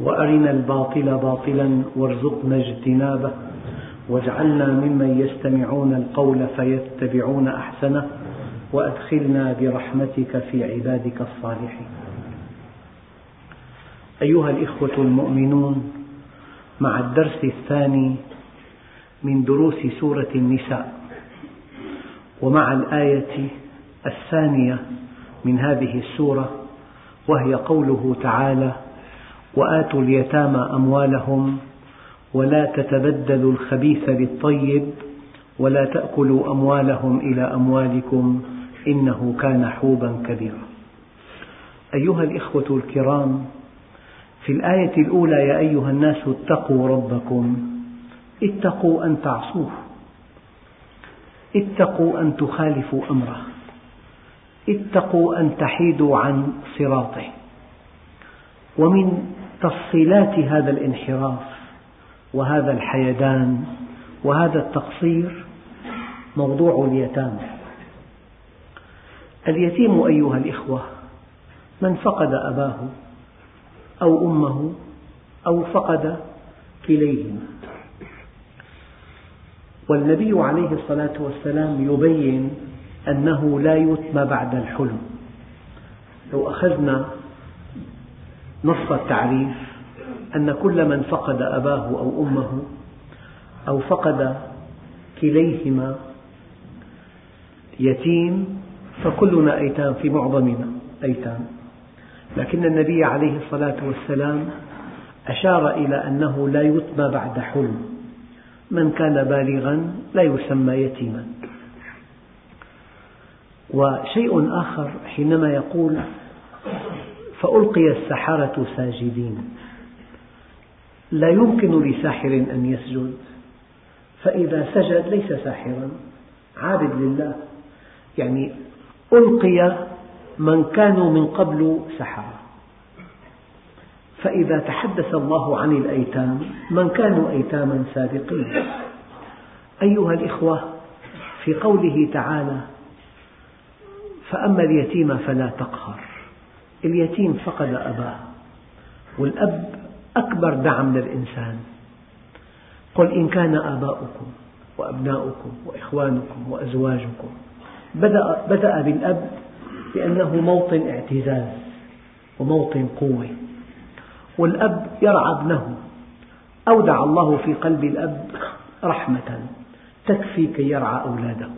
وأرنا الباطل باطلا وارزقنا اجتنابه واجعلنا ممن يستمعون القول فيتبعون أحسنه وأدخلنا برحمتك في عبادك الصالحين. أيها الإخوة المؤمنون مع الدرس الثاني من دروس سورة النساء ومع الآية الثانية من هذه السورة وهي قوله تعالى وآتوا اليتامى أموالهم ولا تتبدلوا الخبيث بالطيب ولا تأكلوا أموالهم إلى أموالكم إنه كان حوبا كبيرا. أيها الإخوة الكرام في الآية الأولى يا أيها الناس اتقوا ربكم اتقوا أن تعصوه اتقوا أن تخالفوا أمره اتقوا أن تحيدوا عن صراطه. ومن تفصيلات هذا الانحراف وهذا الحيدان وهذا التقصير موضوع اليتامى. اليتيم أيها الإخوة من فقد أباه أو أمه أو فقد كليهما. والنبي عليه الصلاة والسلام يبين أنه لا يتم بعد الحلم. لو أخذنا نص التعريف أن كل من فقد أباه أو أمه أو فقد كليهما يتيم فكلنا أيتام في معظمنا أيتام. لكن النبي عليه الصلاة والسلام أشار إلى أنه لا يتم بعد حلم. من كان بالغا لا يسمى يتيما. وشيء آخر حينما يقول فألقي السحرة ساجدين. لا يمكن لساحر أن يسجد. فإذا سجد ليس ساحرا. عابد لله. يعني ألقي من كانوا من قبل سحرة. فإذا تحدث الله عن الأيتام من كانوا أيتاما سابقين. أيها الإخوة في قوله تعالى فأما اليتيم فلا تقهر. اليتيم فقد أباه والأب أكبر دعم للإنسان. قل إن كان آباؤكم وأبناؤكم وإخوانكم وأزواجكم بدأ, بدأ بالأب لأنه موطن اعتزاز وموطن قوة. والأب يرعى ابنه أودع الله في قلب الأب رحمة تكفي كي يرعى أولاده.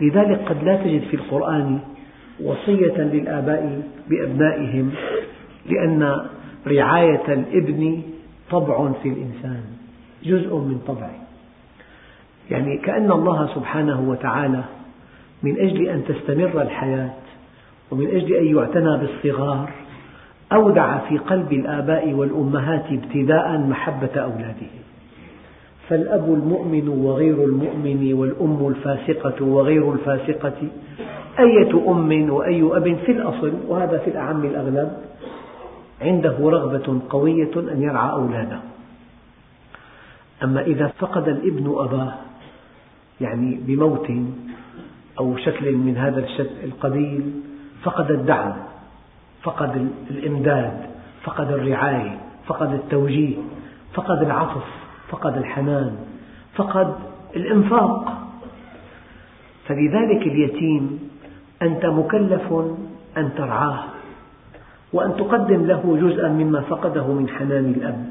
لذلك قد لا تجد في القرآن وصية للآباء بأبنائهم لأن رعاية الإبن طبع في الإنسان جزء من طبعه. يعني كأن الله سبحانه وتعالى من أجل أن تستمر الحياة ومن أجل أن يعتنى بالصغار أودع في قلب الآباء والأمهات ابتداء محبة أولادهم فالأب المؤمن وغير المؤمن والأم الفاسقة وغير الفاسقة أية أم وأي أب في الأصل وهذا في الأعم الأغلب عنده رغبة قوية أن يرعى أولاده. أما إذا فقد الابن أباه يعني بموت أو شكل من هذا القبيل فقد الدعم فقد الإمداد فقد الرعاية فقد التوجيه فقد العطف فقد الحنان فقد الإنفاق. فلذلك اليتيم أنت مكلف أن ترعاه وأن تقدم له جزءا مما فقده من حنان الأب.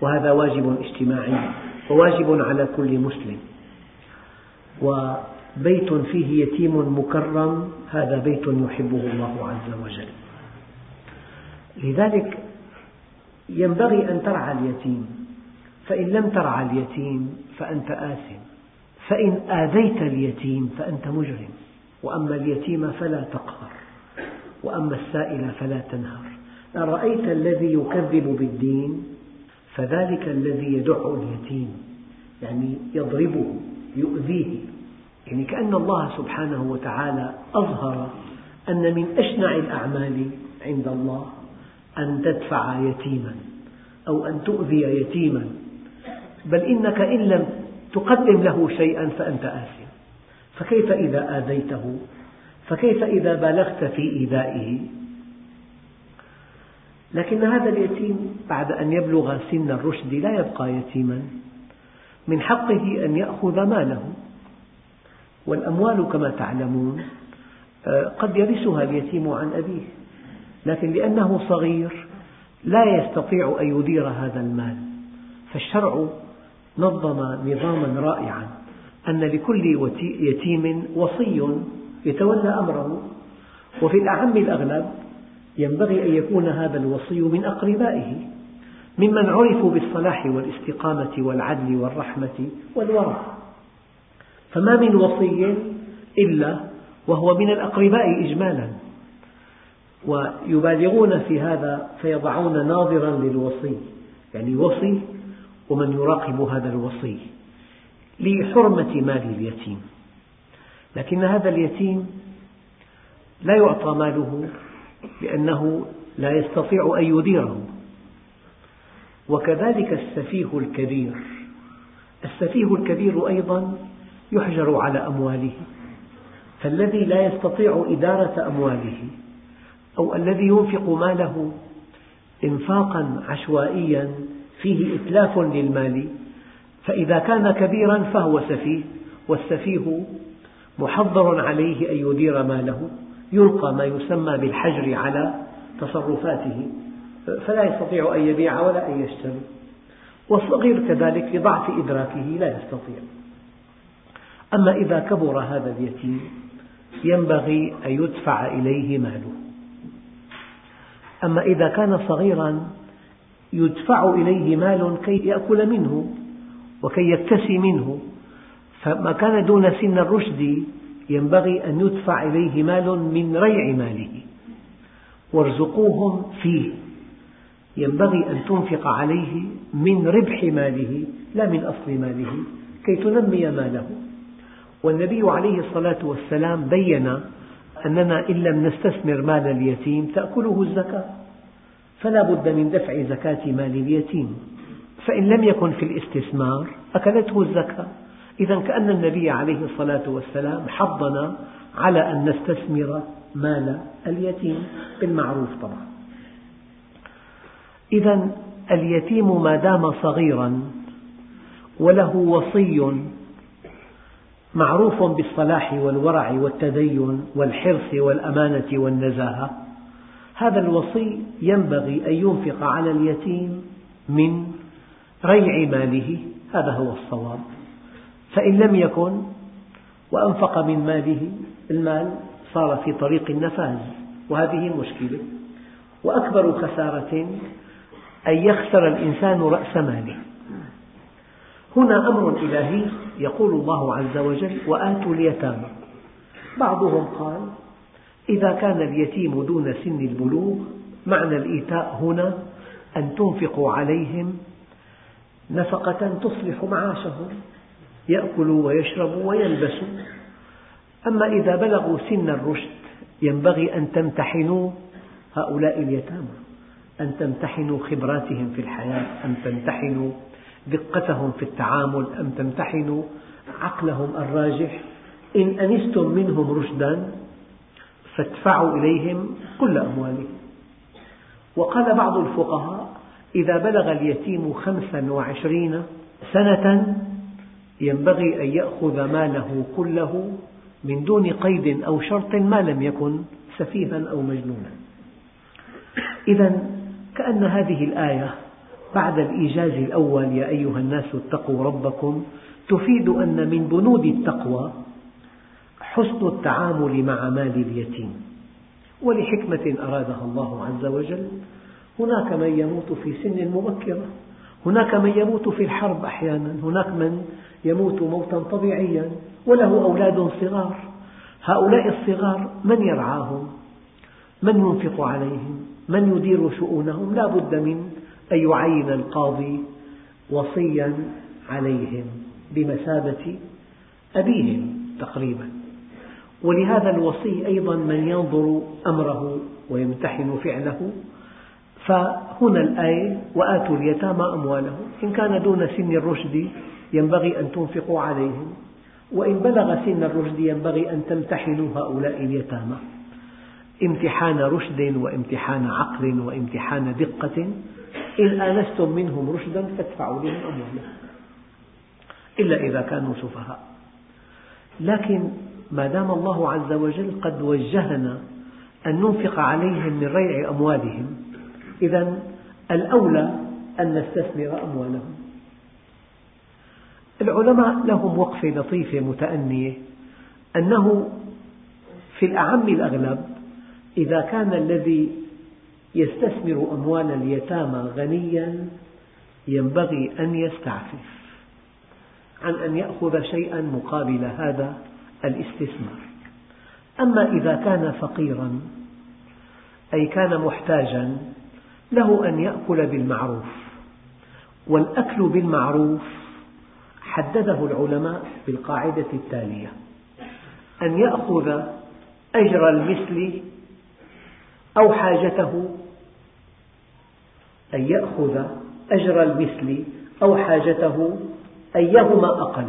وهذا واجب اجتماعي وواجب على كل مسلم. وبيت فيه يتيم مكرم هذا بيت يحبه الله عز وجل. لذلك ينبغي أن ترعى اليتيم. فإن لم ترعى اليتيم فأنت آثم. فإن آذيت اليتيم فأنت مجرم. وأما اليتيم فلا تقهر وأما السائل فلا تنهر. أرأيت الذي يكذب بالدين؟ فذلك الذي يدع اليتيم يعني يضربه يؤذيه. يعني كأن الله سبحانه وتعالى أظهر أن من أشنع الأعمال عند الله أن تدفع يتيما أو أن تؤذي يتيما. بل إنك إن لم تقدم له شيئا فأنت آثم فكيف إذا آذيته؟ فكيف إذا بالغت في إيذائه؟ لكن هذا اليتيم بعد أن يبلغ سن الرشد لا يبقى يتيما. من حقه أن يأخذ ماله. والأموال كما تعلمون آه، قد يرثها اليتيم عن أبيه. لكن لأنه صغير لا يستطيع أن يدير هذا المال. فالشرع نظم نظاما رائعا. أن لكل يتيم وصي يتولى أمره وفي الأعم الأغلب ينبغي أن يكون هذا الوصي من أقربائه ممن عرفوا بالصلاح والاستقامة والعدل والرحمة والورع. فما من وصي إلا وهو من الأقرباء إجمالا ويبالغون في هذا فيضعون ناظرا للوصي يعني وصي ومن يراقب هذا الوصي. لحرمة مال اليتيم. لكن هذا اليتيم لا يعطى ماله لأنه لا يستطيع أن يديره. وكذلك السفيه الكبير. السفيه الكبير أيضا يحجر على أمواله. فالذي لا يستطيع إدارة أمواله أو الذي ينفق ماله إنفاقا عشوائيا فيه إتلاف للمال فإذا كان كبيرا فهو سفيه والسفيه محضر عليه أن يدير ماله يلقى ما يسمى بالحجر على تصرفاته فلا يستطيع أن يبيع ولا أن يشتري. والصغير كذلك لضعف إدراكه لا يستطيع. أما إذا كبر هذا اليتيم ينبغي أن يدفع إليه ماله. أما إذا كان صغيرا يدفع إليه مال كي يأكل منه. وكي يكتسي منه. فما كان دون سن الرشد ينبغي أن يدفع إليه مال من ريع ماله. وارزقوهم فيه. ينبغي أن تنفق عليه من ربح ماله لا من أصل ماله كي تنمي ماله. والنبي عليه الصلاة والسلام بين أننا إن لم نستثمر مال اليتيم تأكله الزكاة. فلا بد من دفع زكاة مال اليتيم. فإن لم يكن في الاستثمار أكلته الزكاة. إذا كأن النبي عليه الصلاة والسلام حضنا على أن نستثمر مال اليتيم بالمعروف طبعا. إذا اليتيم ما دام صغيرا وله وصي معروف بالصلاح والورع والتدين والحرص والأمانة والنزاهة هذا الوصي ينبغي أن ينفق على اليتيم من ريع ماله هذا هو الصواب. فإن لم يكن وأنفق من ماله المال صار في طريق النفاذ وهذه مشكلة. وأكبر خسارة أن يخسر الإنسان رأس ماله. هنا أمر إلهي يقول الله عز وجل وآتوا اليتامى بعضهم قال إذا كان اليتيم دون سن البلوغ معنى الإيتاء هنا أن تنفقوا عليهم نفقة تصلح معاشهم يأكلوا ويشربوا ويلبسوا. أما إذا بلغوا سن الرشد ينبغي أن تمتحنوا هؤلاء اليتامى أن تمتحنوا خبراتهم في الحياة أن تمتحنوا دقتهم في التعامل أن تمتحنوا عقلهم الراجح. إن أنستم منهم رشدا فادفعوا إليهم كل أموالهم. وقال بعض الفقهاء إذا بلغ اليتيم خمسا وعشرين سنة ينبغي أن يأخذ ماله كله من دون قيد أو شرط ما لم يكن سفيها أو مجنونا. إذا كأن هذه الآية بعد الإيجاز الأول يا أيها الناس اتقوا ربكم تفيد أن من بنود التقوى حسن التعامل مع مال اليتيم ولحكمة أرادها الله عز وجل. هناك من يموت في سن مبكرة. هناك من يموت في الحرب أحيانا. هناك من يموت موتا طبيعيا وله أولاد صغار. هؤلاء الصغار من يرعاهم؟ من ينفق عليهم؟ من يدير شؤونهم؟ لا بد من أن يعين القاضي وصيا عليهم بمثابة أبيهم تقريبا. ولهذا الوصي أيضا من ينظر أمره ويمتحن فعله. فهنا الآية وآتوا اليتامى أموالهم. إن كان دون سن الرشد ينبغي أن تنفقوا عليهم. وإن بلغ سن الرشد ينبغي أن تمتحنوا هؤلاء اليتامى. امتحان رشد وامتحان عقل وامتحان دقة. إن آنستم منهم رشدا فادفعوا لهم أموالهم. إلا إذا كانوا سفهاء. لكن ما دام الله عز وجل قد وجهنا أن ننفق عليهم من ريع أموالهم إذا الأولى أن نستثمر أموالهم. العلماء لهم وقفة لطيفة متأنية أنه في الأعم الأغلب إذا كان الذي يستثمر أموال اليتامى غنيا ينبغي أن يستعفف عن أن يأخذ شيئا مقابل هذا الاستثمار. أما إذا كان فقيرا أي كان محتاجا له أن يأكل بالمعروف والأكل بالمعروف حدده العلماء بالقاعدة التالية أن يأخذ أجر المثل أو حاجته أن يأخذ أجر المثل أو حاجته أيهما أقل.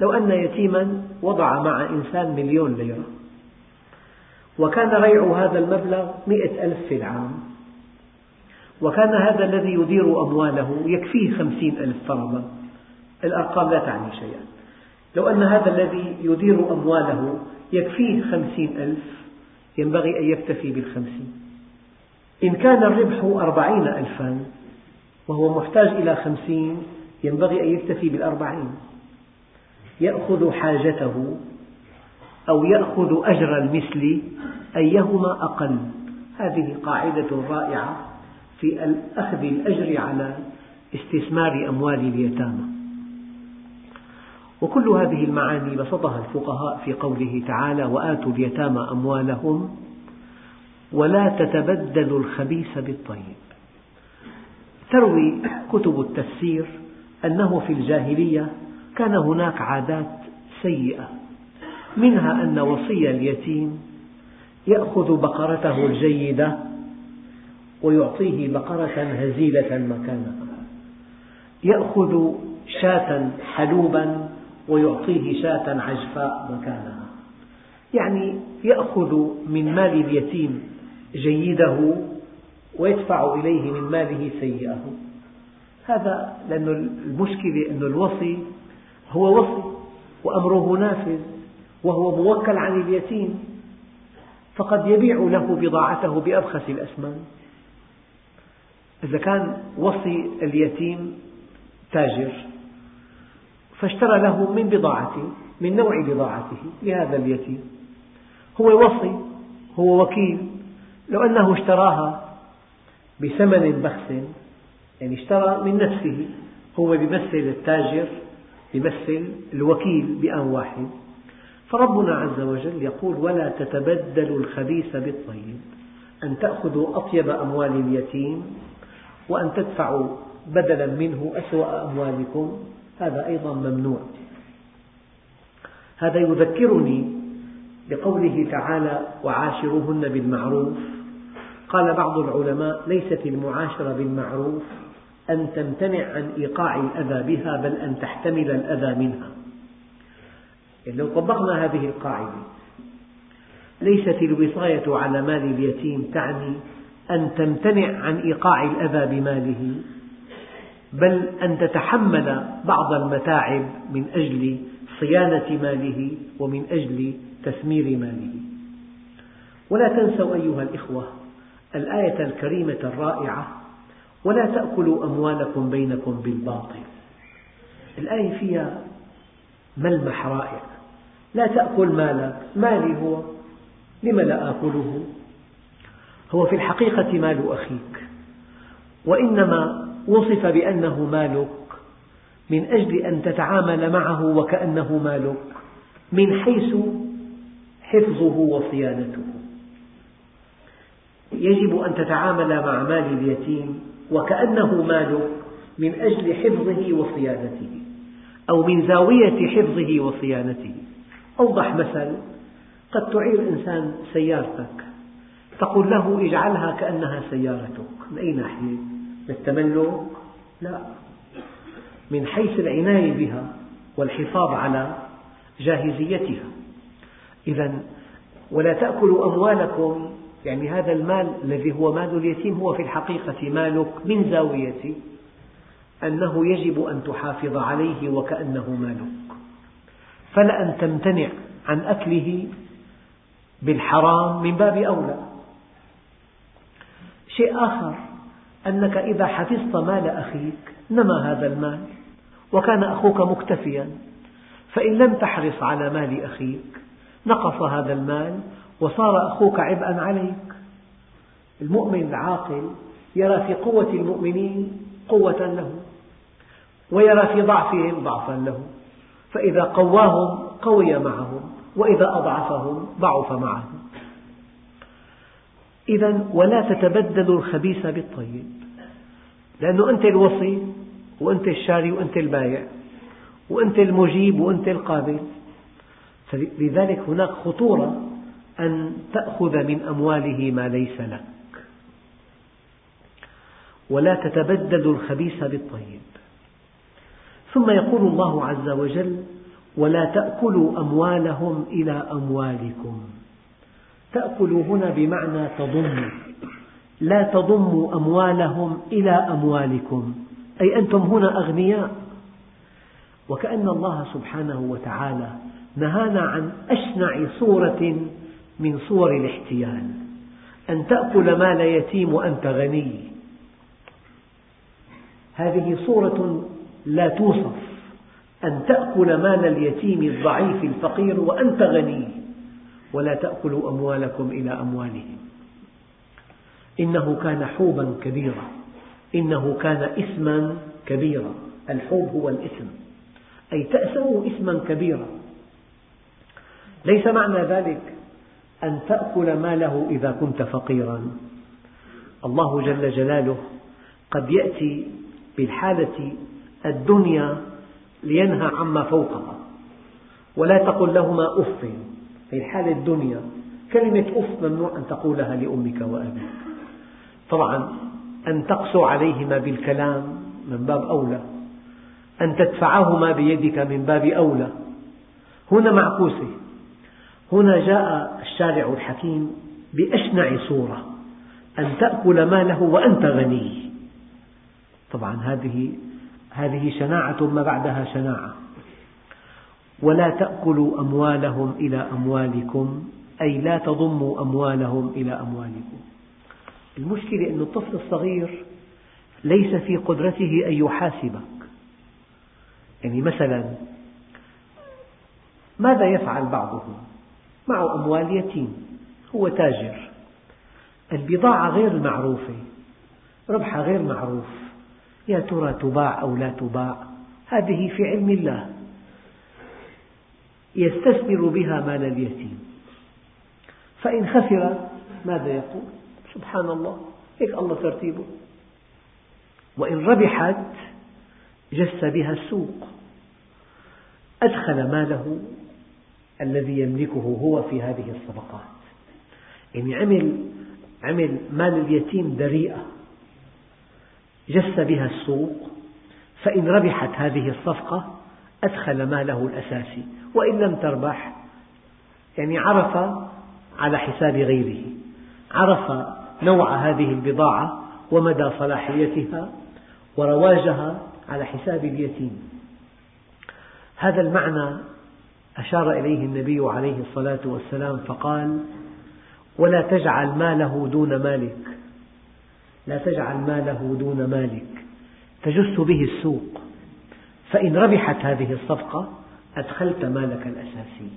لو أن يتيما وضع مع إنسان مليون ليرة. وكان ريع هذا المبلغ مئة ألف في العام. وكان هذا الذي يدير أمواله يكفيه خمسين ألف فرضا الأرقام لا تعني شيئا. لو أن هذا الذي يدير أمواله يكفيه خمسين ألف ينبغي أن يكتفي بالخمسين. إن كان الربح أربعين ألفا وهو محتاج إلى خمسين ينبغي أن يكتفي بالأربعين. يأخذ حاجته أو يأخذ أجر المثل أيهما أقل. هذه قاعدة رائعة في أخذ الأجر على استثمار أموال اليتامى. وكل هذه المعاني بسطها الفقهاء في قوله تعالى وآتوا اليتامى أموالهم ولا تتبدلوا الخبيث بالطيب. تروي كتب التفسير أنه في الجاهلية كان هناك عادات سيئة منها أن وصي اليتيم يأخذ بقرته الجيدة ويعطيه بقرة هزيلة مكانها. يأخذ شاة حلوبا ويعطيه شاة عجفاء مكانها. يعني يأخذ من مال اليتيم جيده ويدفع إليه من ماله سيئه. هذا لأن المشكلة أن الوصي هو وصي وأمره نافذ. وهو موكل عن اليتيم فقد يبيع له بضاعته بأرخص الأثمان إذا كان وصي اليتيم تاجر فاشترى له من بضاعته من نوع بضاعته لهذا اليتيم. هو وصي هو وكيل. لو أنه اشتراها بثمن بخس يعني اشترى من نفسه هو بيمثل التاجر يمثل الوكيل بآن واحد. فربنا عز وجل يقول ولا تتبدلوا الخبيث بالطيب أن تأخذوا أطيب أموال اليتيم وأن تدفعوا بدلا منه أسوأ أموالكم هذا أيضا ممنوع. هذا يذكرني بقوله تعالى وعاشروهن بالمعروف قال بعض العلماء ليست المعاشرة بالمعروف أن تمتنع عن إيقاع الأذى بها بل أن تحتمل الأذى منها لو طبقنا هذه القاعدة ليست الوصاية على مال اليتيم تعني أن تمتنع عن إيقاع الأذى بماله بل أن تتحمل بعض المتاعب من أجل صيانة ماله ومن أجل تثمير ماله. ولا تنسوا أيها الإخوة الآية الكريمة الرائعة ولا تأكلوا أموالكم بينكم بالباطل الآية فيها ملمح رائع لا تأكل مالك مالي هو. لم لا آكله؟ هو في الحقيقة مال أخيك. وإنما وصف بأنه مالك من أجل أن تتعامل معه وكأنه مالك من حيث حفظه وصيانته. يجب أن تتعامل مع مال اليتيم وكأنه مالك من أجل حفظه وصيانته. أو من زاوية حفظه وصيانته. أوضح مثل قد تعير إنسان سيارتك. تقول له اجعلها كأنها سيارتك. من أي ناحية؟ للتملك؟ لا. من حيث العناية بها والحفاظ على جاهزيتها. إذا ولا تأكلوا أموالكم. يعني هذا المال الذي هو مال اليتيم هو في الحقيقة مالك من زاوية أنه يجب أن تحافظ عليه وكأنه مالك فلأن تمتنع عن أكله بالحرام من باب أولى. شيء آخر أنك إذا حفظت مال أخيك نمى هذا المال وكان أخوك مكتفيا فإن لم تحرص على مال أخيك نقص هذا المال وصار أخوك عبئا عليك. المؤمن العاقل يرى في قوة المؤمنين قوة له. ويرى في ضعفهم ضعفا له. فإذا قواهم قوي معهم وإذا أضعفهم ضعف معهم. إذا ولا تتبدلوا الخبيث بالطيب لأنه أنت الوصي وأنت الشاري وأنت البايع وأنت المجيب وأنت القابل. لذلك هناك خطورة أن تأخذ من أمواله ما ليس لك. ولا تتبدلوا الخبيث بالطيب. ثم يقول الله عز وجل ولا تأكلوا أموالهم إلى أموالكم. تأكلوا هنا بمعنى تضموا. لا تضموا أموالهم إلى أموالكم. أي أنتم هنا أغنياء. وكأن الله سبحانه وتعالى نهانا عن أشنع صورة من صور الاحتيال. أن تأكل مال يتيم وأنت غني. هذه صورة لا توصف أن تأكل مال اليتيم الضعيف الفقير وأنت غني ولا تأكلوا أموالكم إلى أموالهم. إنه كان حوبا كبيرا إنه كان إثما كبيرا. الحوب هو الإثم. أي تأسوا إثما كبيرا. ليس معنى ذلك أن تأكل ماله إذا كنت فقيرا. الله جل جلاله قد يأتي بالحالة الدنيا لينهى عما فوقها. ولا تقل لهما أف. هي الحالة الدنيا. كلمة أف ممنوع أن تقولها لأمك وأبيك. طبعا أن تقسو عليهما بالكلام من باب أولى. أن تدفعهما بيدك من باب أولى. هنا معكوسة. هنا جاء الشارع الحكيم بأشنع صورة. أن تأكل ماله وأنت غني. طبعا هذه هذه شناعة ما بعدها شناعة. ولا تأكلوا أموالهم إلى أموالكم أي لا تضموا أموالهم إلى أموالكم. المشكلة أن الطفل الصغير ليس في قدرته أن يحاسبك. يعني مثلا ماذا يفعل بعضهم؟ معه أموال يتيم هو تاجر. البضاعة غير معروفة ربحها غير معروف. يا ترى تباع أو لا تباع؟ هذه في علم الله. يستثمر بها مال اليتيم. فإن خسر ماذا يقول؟ سبحان الله هيك الله ترتيبه. وإن ربحت جس بها السوق. أدخل ماله الذي يملكه هو في هذه الصفقات. يعني عمل عمل مال اليتيم دريئة جس بها السوق فإن ربحت هذه الصفقة أدخل ماله الأساسي وإن لم تربح يعني عرف على حساب غيره عرف نوع هذه البضاعة ومدى صلاحيتها ورواجها على حساب اليتيم. هذا المعنى أشار إليه النبي عليه الصلاة والسلام فقال ولا تجعل ماله دون مالك. لا تجعل ماله دون مالك. تجس به السوق. فإن ربحت هذه الصفقة أدخلت مالك الأساسي.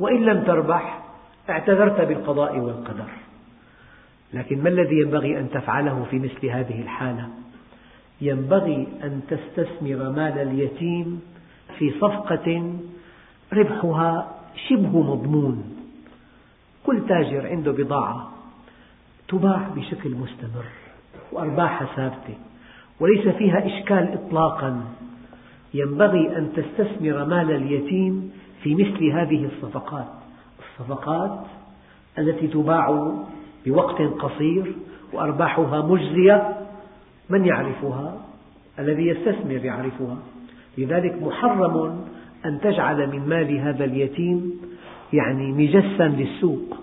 وإن لم تربح اعتذرت بالقضاء والقدر. لكن ما الذي ينبغي أن تفعله في مثل هذه الحالة؟ ينبغي أن تستثمر مال اليتيم في صفقة ربحها شبه مضمون. كل تاجر عنده بضاعة تباع بشكل مستمر. وأرباحها ثابتة وليس فيها إشكال إطلاقا. ينبغي أن تستثمر مال اليتيم في مثل هذه الصفقات. الصفقات التي تباع بوقت قصير وأرباحها مجزية. من يعرفها؟ الذي يستثمر يعرفها. لذلك محرم أن تجعل من مال هذا اليتيم يعني مجسا للسوق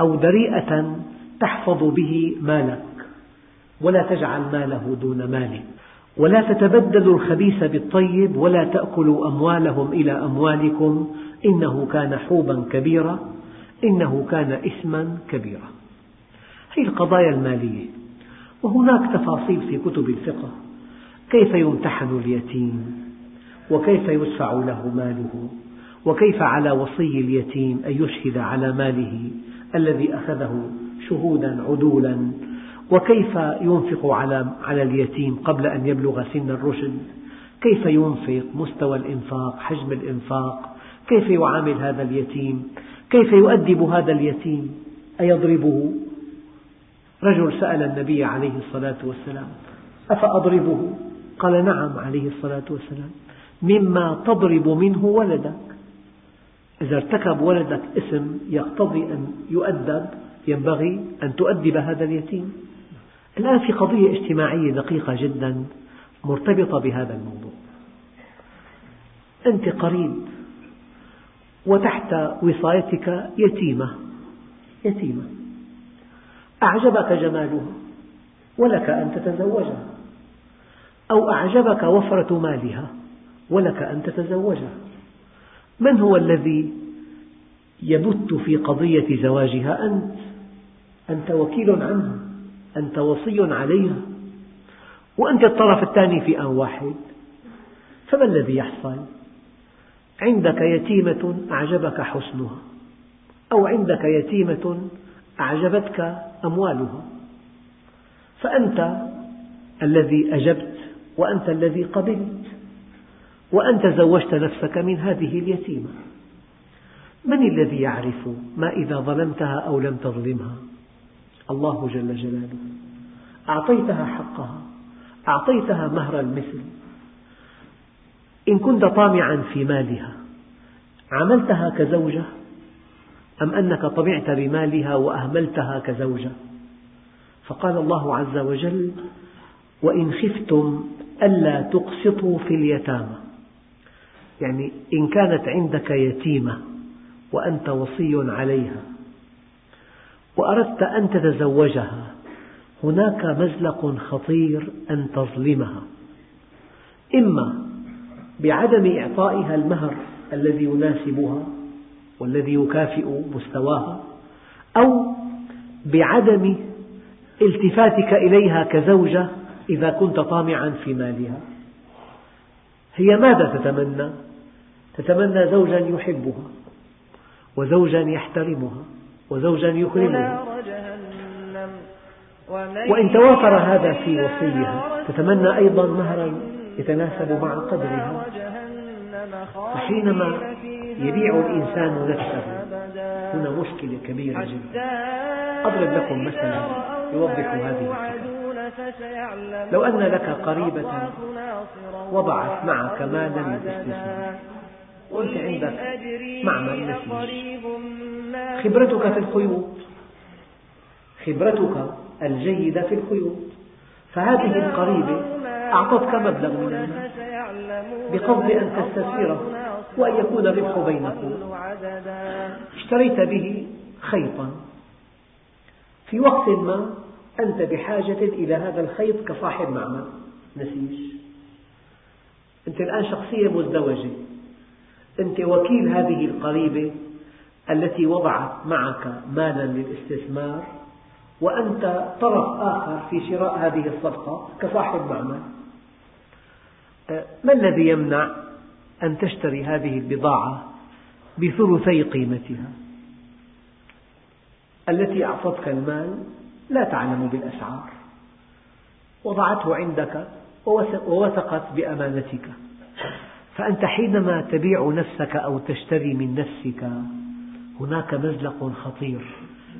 أو دريئة تحفظ به مالك ولا تجعل ماله دون مالك ولا تتبدلوا الخبيث بالطيب ولا تأكلوا أموالهم إلى أموالكم. إنه كان حوبا كبيرا. إنه كان إثما كبيرا. هذه القضايا المالية. وهناك تفاصيل في كتب الفقه. كيف يمتحن اليتيم؟ وكيف يدفع له ماله؟ وكيف على وصي اليتيم أن يشهد على ماله الذي أخذه شهودا عدولا؟ وكيف ينفق على اليتيم قبل أن يبلغ سن الرشد؟ كيف ينفق مستوى الإنفاق حجم الإنفاق؟ كيف يعامل هذا اليتيم؟ كيف يؤدب هذا اليتيم؟ أيضربه؟ رجل سأل النبي عليه الصلاة والسلام أفأضربه؟ قال نعم عليه الصلاة والسلام. مما تضرب منه ولدك. إذا ارتكب ولدك اسم يقتضي أن يؤدب ينبغي أن تؤدب هذا اليتيم. الآن في قضية اجتماعية دقيقة جدا مرتبطة بهذا الموضوع. أنت قريب وتحت وصايتك يتيمة. يتيمة. أعجبك جمالها ولك أن تتزوجها. أو أعجبك وفرة مالها ولك أن تتزوجها. من هو الذي يبت في قضية زواجها أنت؟ أنت وكيل عنها. أنت وصي عليها وأنت الطرف الثاني في آن واحد. فما الذي يحصل؟ عندك يتيمة أعجبك حسنها أو عندك يتيمة أعجبتك أموالها. فأنت الذي أجبت وأنت الذي قبلت وأنت زوجت نفسك من هذه اليتيمة. من الذي يعرف ما إذا ظلمتها أو لم تظلمها؟ الله جل جلاله. أعطيتها حقها. أعطيتها مهر المثل. إن كنت طامعا في مالها عملتها كزوجة؟ أم أنك طمعت بمالها وأهملتها كزوجة؟ فقال الله عز وجل وإن خفتم ألا تقسطوا في اليتامى. يعني إن كانت عندك يتيمة وأنت وصي عليها. وأردت أن تتزوجها. هناك مزلق خطير أن تظلمها. إما بعدم إعطائها المهر الذي يناسبها والذي يكافئ مستواها أو بعدم التفاتك إليها كزوجة إذا كنت طامعا في مالها. هي ماذا تتمنى؟ تتمنى زوجا يحبها وزوجا يحترمها. وزوجا يكرمها وإن توافر هذا في وصيها تتمنى أيضا مهرا يتناسب مع قدرها. فحينما يبيع الإنسان نفسه هنا مشكلة كبيرة جدا. أضرب لكم مثلا يوضح هذه الفكرة. لو أن لك قريبة وضعت معك مالا للاستثمار وأنت عندك معمل نسيج. خبرتك في الخيوط. خبرتك الجيدة في الخيوط. فهذه القريبة أعطتك مبلغ من المال. بقصد أن تستثمره وأن يكون الربح بينكم. اشتريت به خيطا. في وقت ما أنت بحاجة إلى هذا الخيط كصاحب معمل. نسيج أنت الآن شخصية مزدوجة. أنت وكيل هذه القريبة. التي وضعت معك مالا للاستثمار وأنت طرف آخر في شراء هذه الصفقة كصاحب معمل. ما الذي يمنع أن تشتري هذه البضاعة بثلثي قيمتها؟ التي أعطتك المال لا تعلم بالأسعار. وضعته عندك ووثقت بأمانتك. فأنت حينما تبيع نفسك أو تشتري من نفسك هناك مزلق خطير.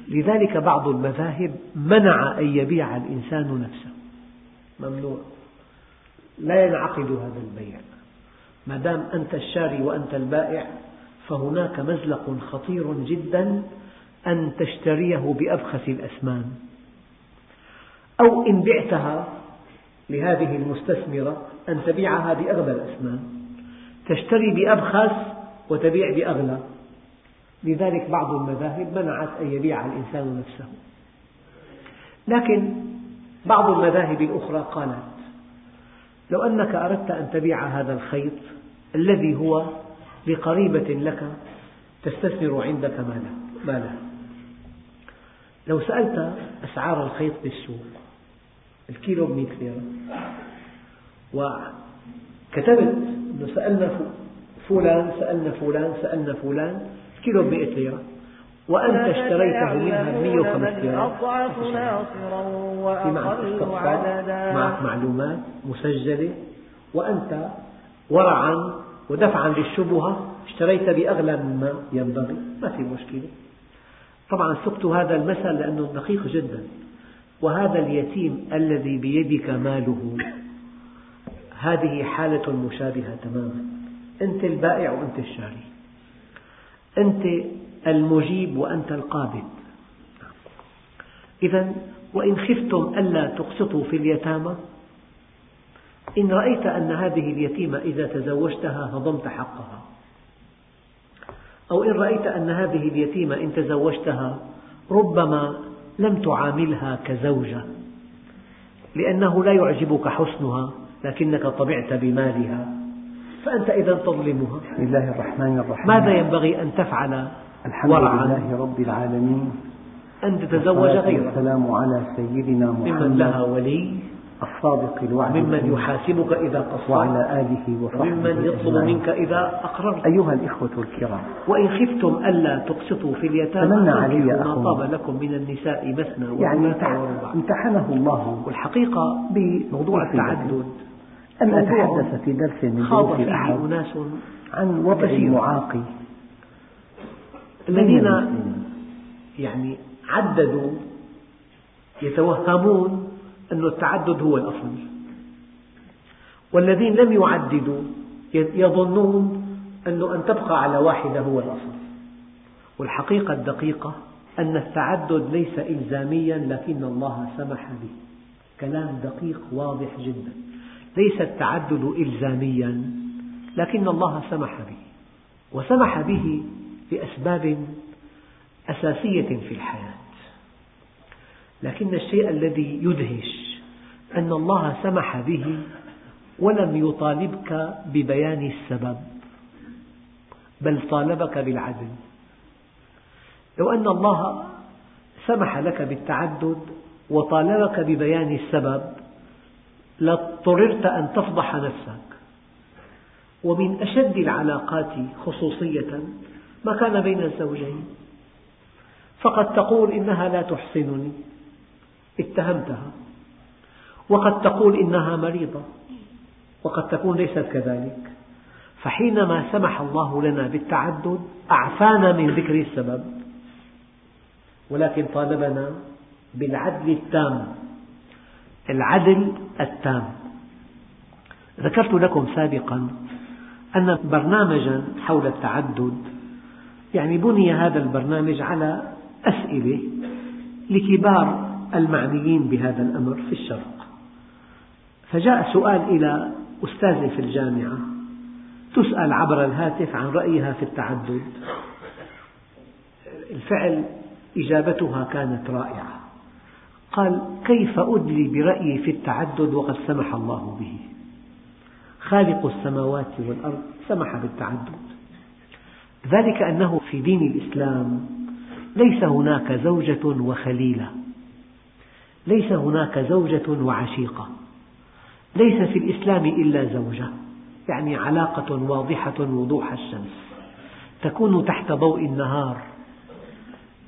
لذلك بعض المذاهب منع أن يبيع الإنسان نفسه. ممنوع. لا ينعقد هذا البيع. ما دام أنت الشاري وأنت البائع فهناك مزلق خطير جدا أن تشتريه بأبخس الأثمان أو إن بعتها لهذه المستثمرة أن تبيعها بأغلى الأثمان تشتري بأبخس وتبيع بأغلى. لذلك بعض المذاهب منعت أن يبيع الإنسان نفسه. لكن بعض المذاهب الأخرى قالت لو أنك أردت أن تبيع هذا الخيط الذي هو لقريبة لك تستثمر عندك ماله لو سألت أسعار الخيط بالسوق الكيلو بمئة ليرة وكتبت أنه سألنا فلان سألنا فلان سألنا فلان كيلو بمئة ليرة. وأنت اشتريته منها ب 105 ليرة. في معك استقصاء معك معلومات مسجلة. وأنت ورعا ودفعا للشبهة اشتريت بأغلى مما ينبغي. ما في مشكلة. طبعا سقت هذا المثل لأنه دقيق جدا. وهذا اليتيم الذي بيدك ماله هذه حالة مشابهة تماما. أنت البائع وأنت الشاري. أنت المجيب وأنت القابض إذا وإن خفتم ألا تقسطوا في اليتامى إن رأيت أن هذه اليتيمة إذا تزوجتها هضمت حقها. أو إن رأيت أن هذه اليتيمة إن تزوجتها ربما لم تعاملها كزوجة لأنه لا يعجبك حسنها لكنك طبعت بمالها. فأنت إذا تظلمها. بسم الله الرحمن الرحيم. ماذا ينبغي أن تفعل الحمد لله رب العالمين. أن تتزوج غيرها والسلام على سيدنا محمد ممن لها ولي الصادق الوعد ممن يحاسبك إذا قصرت وعلى آله وصحبه وممن يطلب منك إذا أقررت. أيها الإخوة الكرام. وإن خفتم ألا تقسطوا في اليتامى تمنى علي ما طاب لكم من النساء مثنى يعني امتحنه الله. والحقيقة بموضوع التعدد. أن أتحدث في درس من دروس الأحد أناس عن وضع المعاقي؟ الذين يعني عددوا يتوهمون أن التعدد هو الأصل. والذين لم يعددوا يظنون أنه أن تبقى على واحدة هو الأصل. والحقيقة الدقيقة أن التعدد ليس إلزاميا لكن الله سمح به. كلام دقيق واضح جدا. ليس التعدد إلزاميا لكن الله سمح به وسمح به لأسباب أساسية في الحياة. لكن الشيء الذي يدهش أن الله سمح به ولم يطالبك ببيان السبب بل طالبك بالعدل. لو أن الله سمح لك بالتعدد وطالبك ببيان السبب لاضطررت أن تفضح نفسك. ومن أشد العلاقات خصوصية ما كان بين الزوجين. فقد تقول إنها لا تحسنني. اتهمتها. وقد تقول إنها مريضة. وقد تكون ليست كذلك. فحينما سمح الله لنا بالتعدد أعفانا من ذكر السبب. ولكن طالبنا بالعدل التام. العدل التام. ذكرت لكم سابقا أن برنامجا حول التعدد يعني بني هذا البرنامج على أسئلة لكبار المعنيين بهذا الأمر في الشرق. فجاء سؤال إلى أستاذة في الجامعة تسأل عبر الهاتف عن رأيها في التعدد. الفعل إجابتها كانت رائعة. قال كيف أدلي برأيي في التعدد وقد سمح الله به؟ خالق السماوات والأرض سمح بالتعدد. ذلك أنه في دين الإسلام ليس هناك زوجة وخليلة ليس هناك زوجة وعشيقة ليس في الإسلام إلا زوجة يعني علاقة واضحة وضوح الشمس تكون تحت ضوء النهار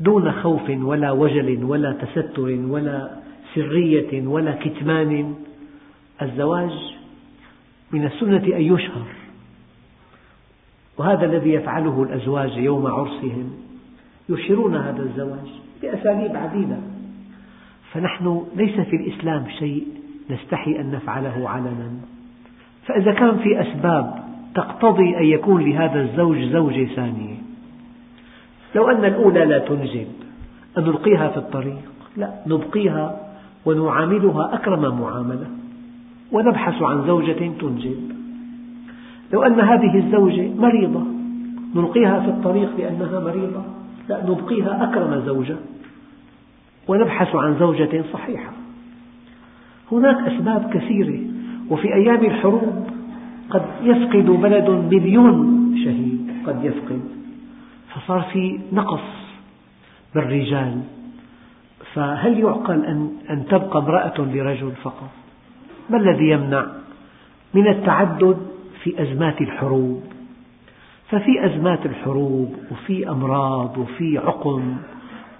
دون خوف ولا وجل ولا تستر ولا سرية ولا كتمان. الزواج من السنة أن يشهر. وهذا الذي يفعله الأزواج يوم عرسهم يشهرون هذا الزواج بأساليب عديدة. فنحن ليس في الإسلام شيء نستحي أن نفعله علنا. فإذا كان في أسباب تقتضي أن يكون لهذا الزوج زوجة ثانية لو أن الأولى لا تنجب أن نلقيها في الطريق. لا نبقيها ونعاملها أكرم معاملة. ونبحث عن زوجة تنجب. لو أن هذه الزوجة مريضة نلقيها في الطريق لأنها مريضة. لا نبقيها أكرم زوجة. ونبحث عن زوجة صحيحة. هناك أسباب كثيرة وفي أيام الحروب قد يفقد بلد مليون شهيد. قد يفقد. فصار في نقص بالرجال. فهل يعقل أن, تبقى امرأة لرجل فقط؟ ما الذي يمنع من التعدد في أزمات الحروب؟ ففي أزمات الحروب وفي أمراض وفي عقم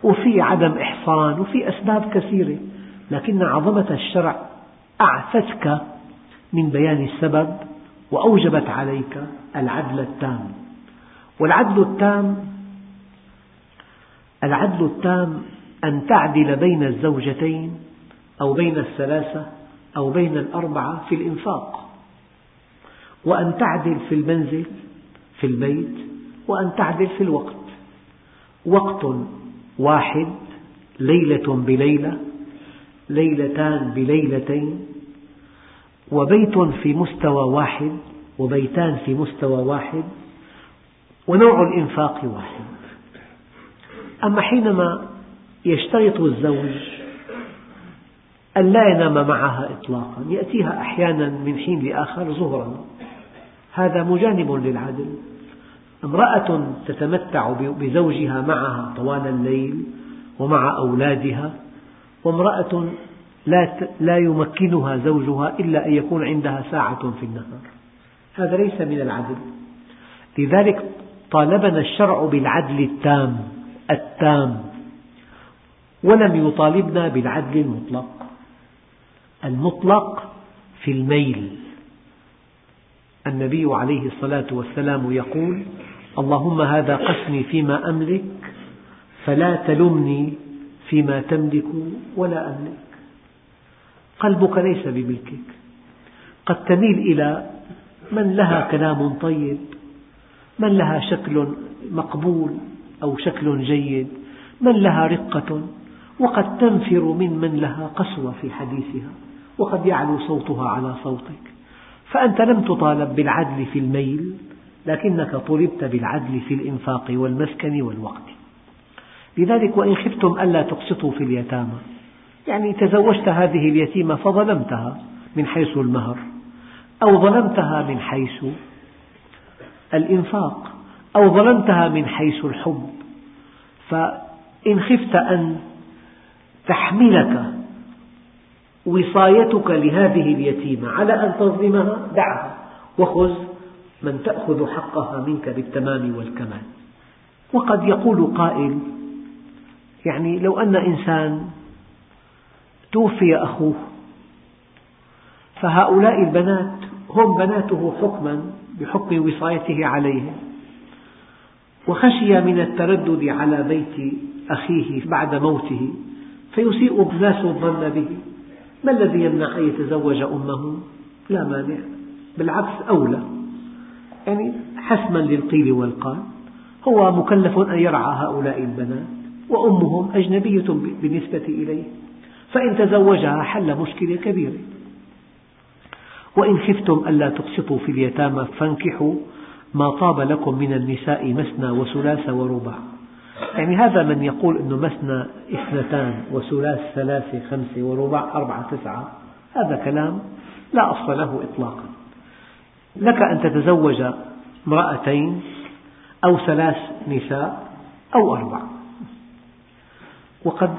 وفي عدم إحصان وفي أسباب كثيرة. لكن عظمة الشرع أعفتك من بيان السبب وأوجبت عليك العدل التام. والعدل التام العدل التام أن تعدل بين الزوجتين أو بين الثلاثة أو بين الأربعة في الإنفاق وأن تعدل في المنزل في البيت وأن تعدل في الوقت. وقت واحد ليلة بليلة ليلتان بليلتين وبيت في مستوى واحد وبيتان في مستوى واحد ونوع الإنفاق واحد. أما حينما يشترط الزوج أن لا ينام معها إطلاقا يأتيها أحيانا من حين لآخر ظهرا هذا مجانب للعدل. امرأة تتمتع بزوجها معها طوال الليل ومع أولادها وامرأة لا لا يمكنها زوجها إلا أن يكون عندها ساعة في النهار. هذا ليس من العدل. لذلك طالبنا الشرع بالعدل التام التام. ولم يطالبنا بالعدل المطلق. المطلق في الميل. النبي عليه الصلاة والسلام يقول اللهم هذا قسمي فيما أملك فلا تلمني فيما تملك ولا أملك. قلبك ليس بملكك. قد تميل إلى من لها كلام طيب من لها شكل مقبول أو شكل جيد؟ من لها رقة وقد تنفر من من لها قسوة في حديثها وقد يعلو صوتها على صوتك. فأنت لم تطالب بالعدل في الميل لكنك طلبت بالعدل في الإنفاق والمسكن والوقت. لذلك وإن خفتم ألا تقسطوا في اليتامى. يعني تزوجت هذه اليتيمة فظلمتها من حيث المهر أو ظلمتها من حيث الإنفاق أو ظلمتها من حيث الحب. فإن خفت أن تحملك وصايتك لهذه اليتيمة على أن تظلمها دعها وخذ من تأخذ حقها منك بالتمام والكمال. وقد يقول قائل يعني لو أن إنسان توفي أخوه فهؤلاء البنات هم بناته حكما بحكم وصايته عليهم وخشي من التردد على بيت أخيه بعد موته فيسيء الناس الظن به. ما الذي يمنع أن يتزوج أمه؟ لا مانع بالعكس أولى. يعني حسما للقيل والقال هو مكلف أن يرعى هؤلاء البنات وأمهم أجنبية بالنسبة إليه. فإن تزوجها حل مشكلة كبيرة. وإن خفتم ألا تقسطوا في اليتامى فانكحوا ما طاب لكم من النساء مثنى وثلاث ورباع يعني هذا من يقول أنه مثنى اثنتان وثلاث ثلاثة خمسة ورباع أربعة تسعة. هذا كلام لا أصل له إطلاقا. لك أن تتزوج امرأتين أو ثلاث نساء أو أربع. وقد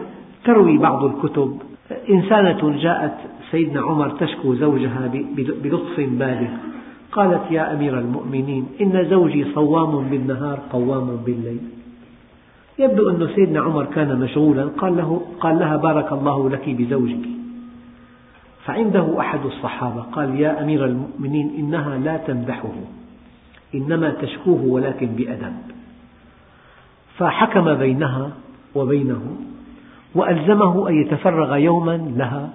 تروي بعض الكتب إنسانة جاءت سيدنا عمر تشكو زوجها بلطف بالغ. قالت يا أمير المؤمنين إن زوجي صوام بالنهار قوام بالليل. يبدو أن سيدنا عمر كان مشغولا قال, له قال لها بارك الله لك بزوجك. فعنده أحد الصحابة قال يا أمير المؤمنين إنها لا تمدحه إنما تشكوه ولكن بأدب. فحكم بينها وبينه وألزمه أن يتفرغ يوما لها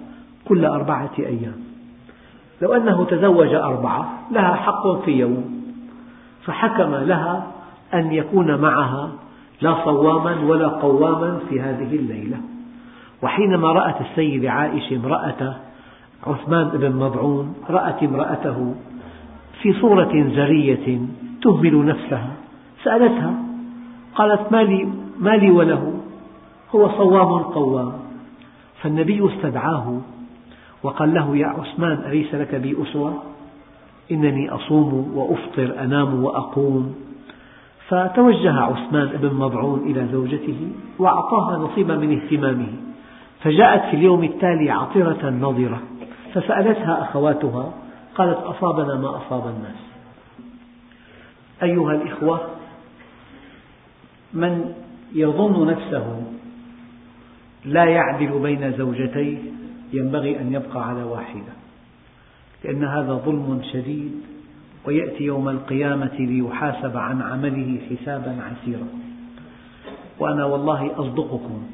كل أربعة أيام. لو أنه تزوج أربعة لها حق في يوم. فحكم لها أن يكون معها لا صواما ولا قواما في هذه الليلة. وحينما رأت السيدة عائشة امرأة عثمان بن مضعون رأت امرأته في صورة زرية تهمل نفسها سألتها قالت ما لي, ما لي وله؟ هو صوام قوام. فالنبي استدعاه وقال له يا عثمان أليس لك بي أسوة؟ إنني أصوم وأفطر أنام وأقوم. فتوجه عثمان بن مضعون إلى زوجته وأعطاها نصيبا من اهتمامه. فجاءت في اليوم التالي عطرة نضرة فسألتها أخواتها قالت أصابنا ما أصاب الناس. أيها الإخوة من يظن نفسه لا يعدل بين زوجتيه ينبغي أن يبقى على واحدة لأن هذا ظلم شديد ويأتي يوم القيامة ليحاسب عن عمله حسابا عسيرا. وأنا والله أصدقكم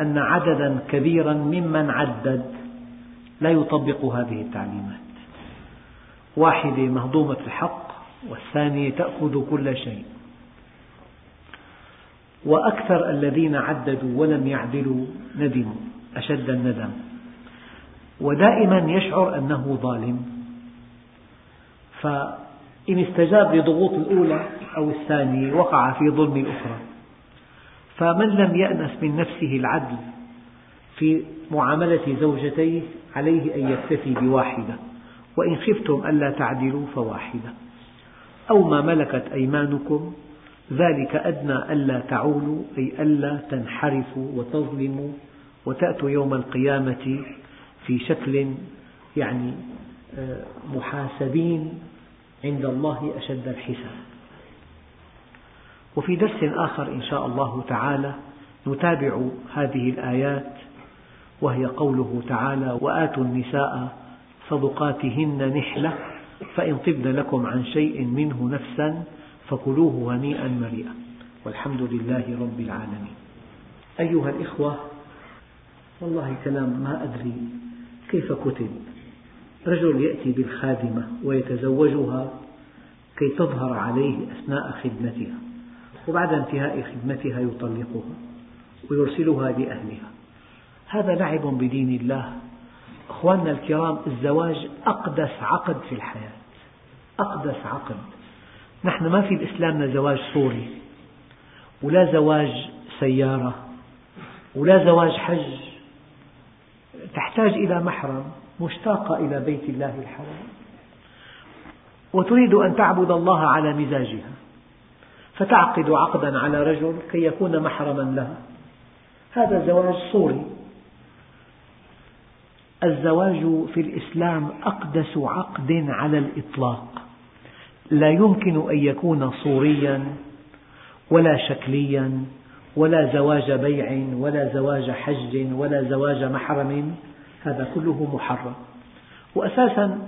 أن عددا كبيرا ممن عدد لا يطبق هذه التعليمات. واحدة مهضومة الحق والثانية تأخذ كل شيء. وأكثر الذين عددوا ولم يعدلوا ندموا أشد الندم. ودائما يشعر أنه ظالم. فإن استجاب لضغوط الأولى أو الثانية وقع في ظلم الأخرى. فمن لم يأنس من نفسه العدل في معاملة زوجتيه عليه أن يكتفي بواحدة. وإن خفتم ألا تعدلوا فواحدة. أو ما ملكت أيمانكم ذلك أدنى ألا تعولوا أي ألا تنحرفوا وتظلموا وتأتوا يوم القيامة في شكل يعني آه، محاسبين عند الله أشد الحساب. وفي درس آخر إن شاء الله تعالى نتابع هذه الآيات وهي قوله تعالى وآتوا النساء صدقاتهن نحلة فإن طبن لكم عن شيء منه نفسا فكلوه هنيئا مريئا والحمد لله رب العالمين. أيها الإخوة والله كلام ما أدري كيف كتب؟ رجل يأتي بالخادمة ويتزوجها كي تظهر عليه أثناء خدمتها وبعد انتهاء خدمتها يطلقها ويرسلها لأهلها. هذا لعب بدين الله. أخواننا الكرام الزواج أقدس عقد في الحياة أقدس عقد. نحن ما في بإسلامنا زواج صوري ولا زواج سيارة ولا زواج حج. تحتاج إلى محرم مشتاقة إلى بيت الله الحرام. وتريد أن تعبد الله على مزاجها. فتعقد عقدا على رجل كي يكون محرما لها. هذا زواج صوري. الزواج في الإسلام أقدس عقد على الإطلاق. لا يمكن أن يكون صوريا ولا شكليا. ولا زواج بيع ولا زواج حج ولا زواج محرم هذا كله محرم. وأساسا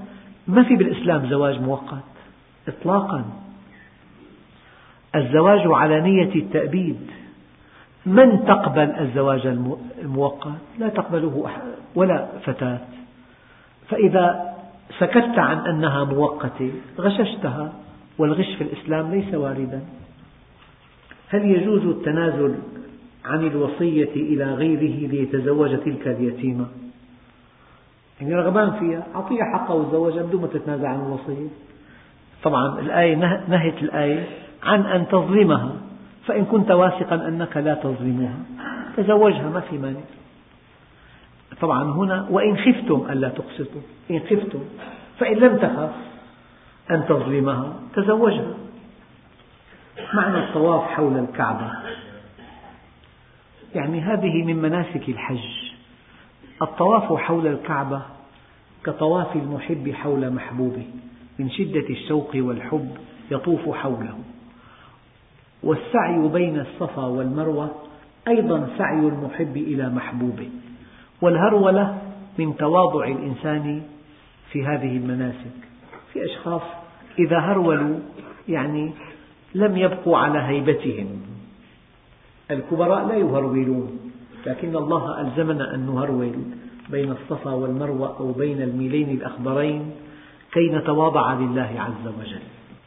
ما في بالإسلام زواج مؤقت؟ إطلاقا. الزواج على نية التأبيد. من تقبل الزواج المؤقت؟ لا تقبله ولا فتاة. فإذا سكت عن أنها مؤقتة غششتها والغش في الإسلام ليس واردا. هل يجوز التنازل عن الوصية إلى غيره ليتزوج تلك اليتيمة؟ يعني رغبان فيها أعطيها حقها وتزوجها بدون ما تتنازل عن الوصية. طبعا الآية نهت الآية عن أن تظلمها فإن كنت واثقا أنك لا تظلمها تزوجها ما في مانع. طبعا هنا وإن خفتم ألا تقسطوا. إن خفتم فإن لم تخف أن تظلمها تزوجها. معنى الطواف حول الكعبة. يعني هذه من مناسك الحج. الطواف حول الكعبة كطواف المحب حول محبوبه. من شدة الشوق والحب يطوف حوله. والسعي بين الصفا والمروة أيضا سعي المحب إلى محبوبه. والهرولة من تواضع الإنسان في هذه المناسك. في أشخاص إذا هرولوا يعني لم يبقوا على هيبتهم. الكبراء لا يهرولون لكن الله ألزمنا أن نهرول بين الصفا والمروة أو بين الميلين الأخضرين كي نتواضع لله عز وجل.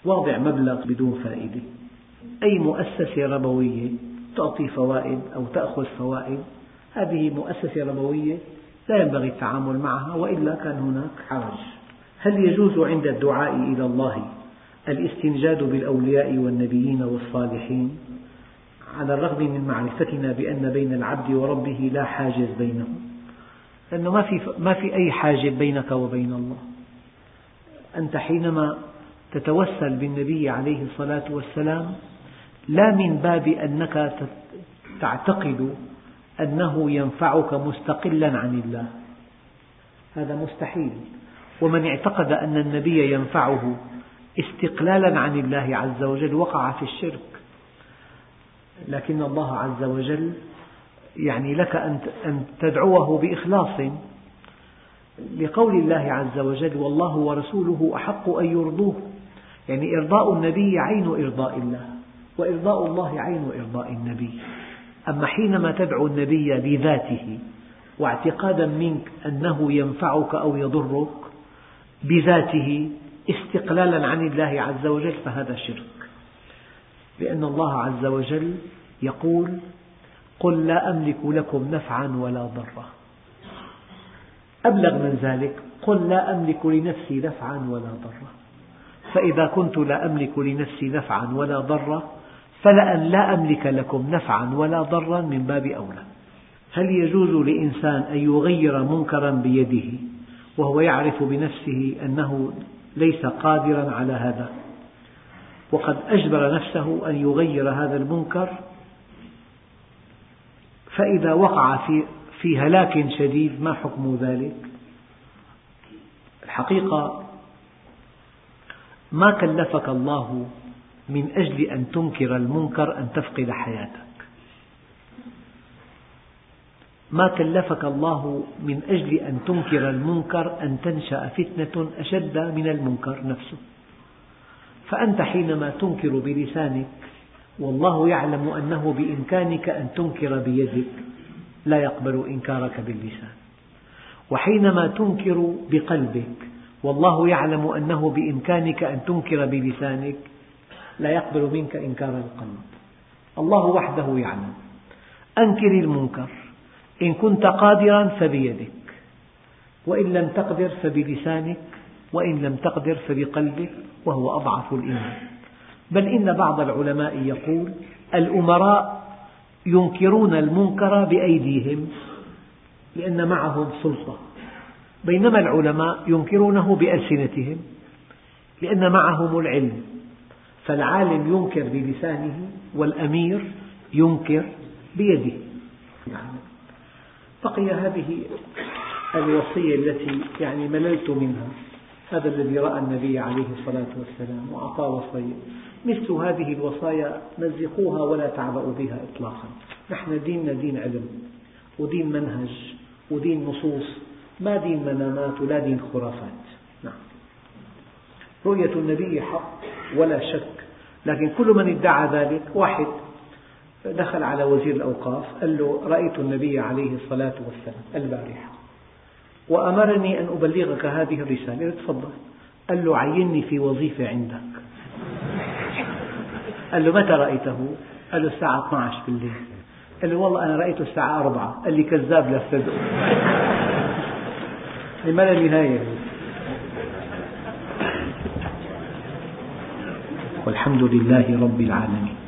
واضع مبلغ بدون فائدة. أي مؤسسة ربوية تعطي فوائد أو تأخذ فوائد هذه مؤسسة ربوية لا ينبغي التعامل معها وإلا كان هناك حرج. هل يجوز عند الدعاء إلى الله الاستنجاد بالأولياء والنبيين والصالحين على الرغم من معرفتنا بأن بين العبد وربه لا حاجز بينهم لأنه ما في, ما في أي حاجب بينك وبين الله. أنت حينما تتوسل بالنبي عليه الصلاة والسلام لا من باب أنك تعتقد أنه ينفعك مستقلا عن الله. هذا مستحيل. ومن اعتقد أن النبي ينفعه استقلالا عن الله عز وجل وقع في الشرك. لكن الله عز وجل يعني لك أن تدعوه بإخلاص. لقول الله عز وجل والله ورسوله أحق أن يرضوه. يعني إرضاء النبي عين إرضاء الله وإرضاء الله عين إرضاء النبي. أما حينما تدعو النبي بذاته واعتقادا منك أنه ينفعك أو يضرك بذاته استقلالا عن الله عز وجل فهذا شرك. لأن الله عز وجل يقول قل لا أملك لكم نفعا ولا ضرا. أبلغ من ذلك قل لا أملك لنفسي نفعا ولا ضرا. فإذا كنت لا أملك لنفسي نفعا ولا ضرا فلأن لا أملك لكم نفعا ولا ضرا من باب أولى. هل يجوز لإنسان أن يغير منكرا بيده وهو يعرف بنفسه أنه ليس قادرا على هذا. وقد أجبر نفسه أن يغير هذا المنكر. فإذا وقع في في هلاك شديد ما حكم ذلك؟ الحقيقة ما كلفك الله من أجل أن تنكر المنكر أن تفقد حياتك. ما كلفك الله من أجل أن تنكر المنكر أن تنشأ فتنة أشد من المنكر نفسه. فأنت حينما تنكر بلسانك والله يعلم أنه بإمكانك أن تنكر بيدك لا يقبل إنكارك باللسان. وحينما تنكر بقلبك والله يعلم أنه بإمكانك أن تنكر بلسانك لا يقبل منك إنكار القلب. الله وحده يعلم. أنكر المنكر. إن كنت قادرا فبيدك وإن لم تقدر فبلسانك وإن لم تقدر فبقلبك وهو أضعف الإيمان. بل إن بعض العلماء يقول الأمراء ينكرون المنكر بأيديهم لأن معهم سلطة بينما العلماء ينكرونه بألسنتهم لأن معهم العلم. فالعالم ينكر بلسانه والأمير ينكر بيده. بقي هذه الوصية التي يعني مللت منها. هذا الذي رأى النبي عليه الصلاة والسلام وأعطاه وصية. مثل هذه الوصايا مزقوها ولا تعبأوا بها إطلاقا. نحن ديننا دين علم ودين منهج ودين نصوص. ما دين منامات ولا دين خرافات. نعم. رؤية النبي حق ولا شك. لكن كل من ادعى ذلك واحد. دخل على وزير الأوقاف قال له رأيت النبي عليه الصلاة والسلام البارحة وأمرني أن أبلغك هذه الرسالة. تفضل. قال له عيني في وظيفة عندك. قال له متى رأيته؟ قال له الساعة 12 بالليل. قال له والله أنا رأيته الساعة 4 قال لي كذاب لا تصدقه ما لا نهاية. والحمد لله رب العالمين.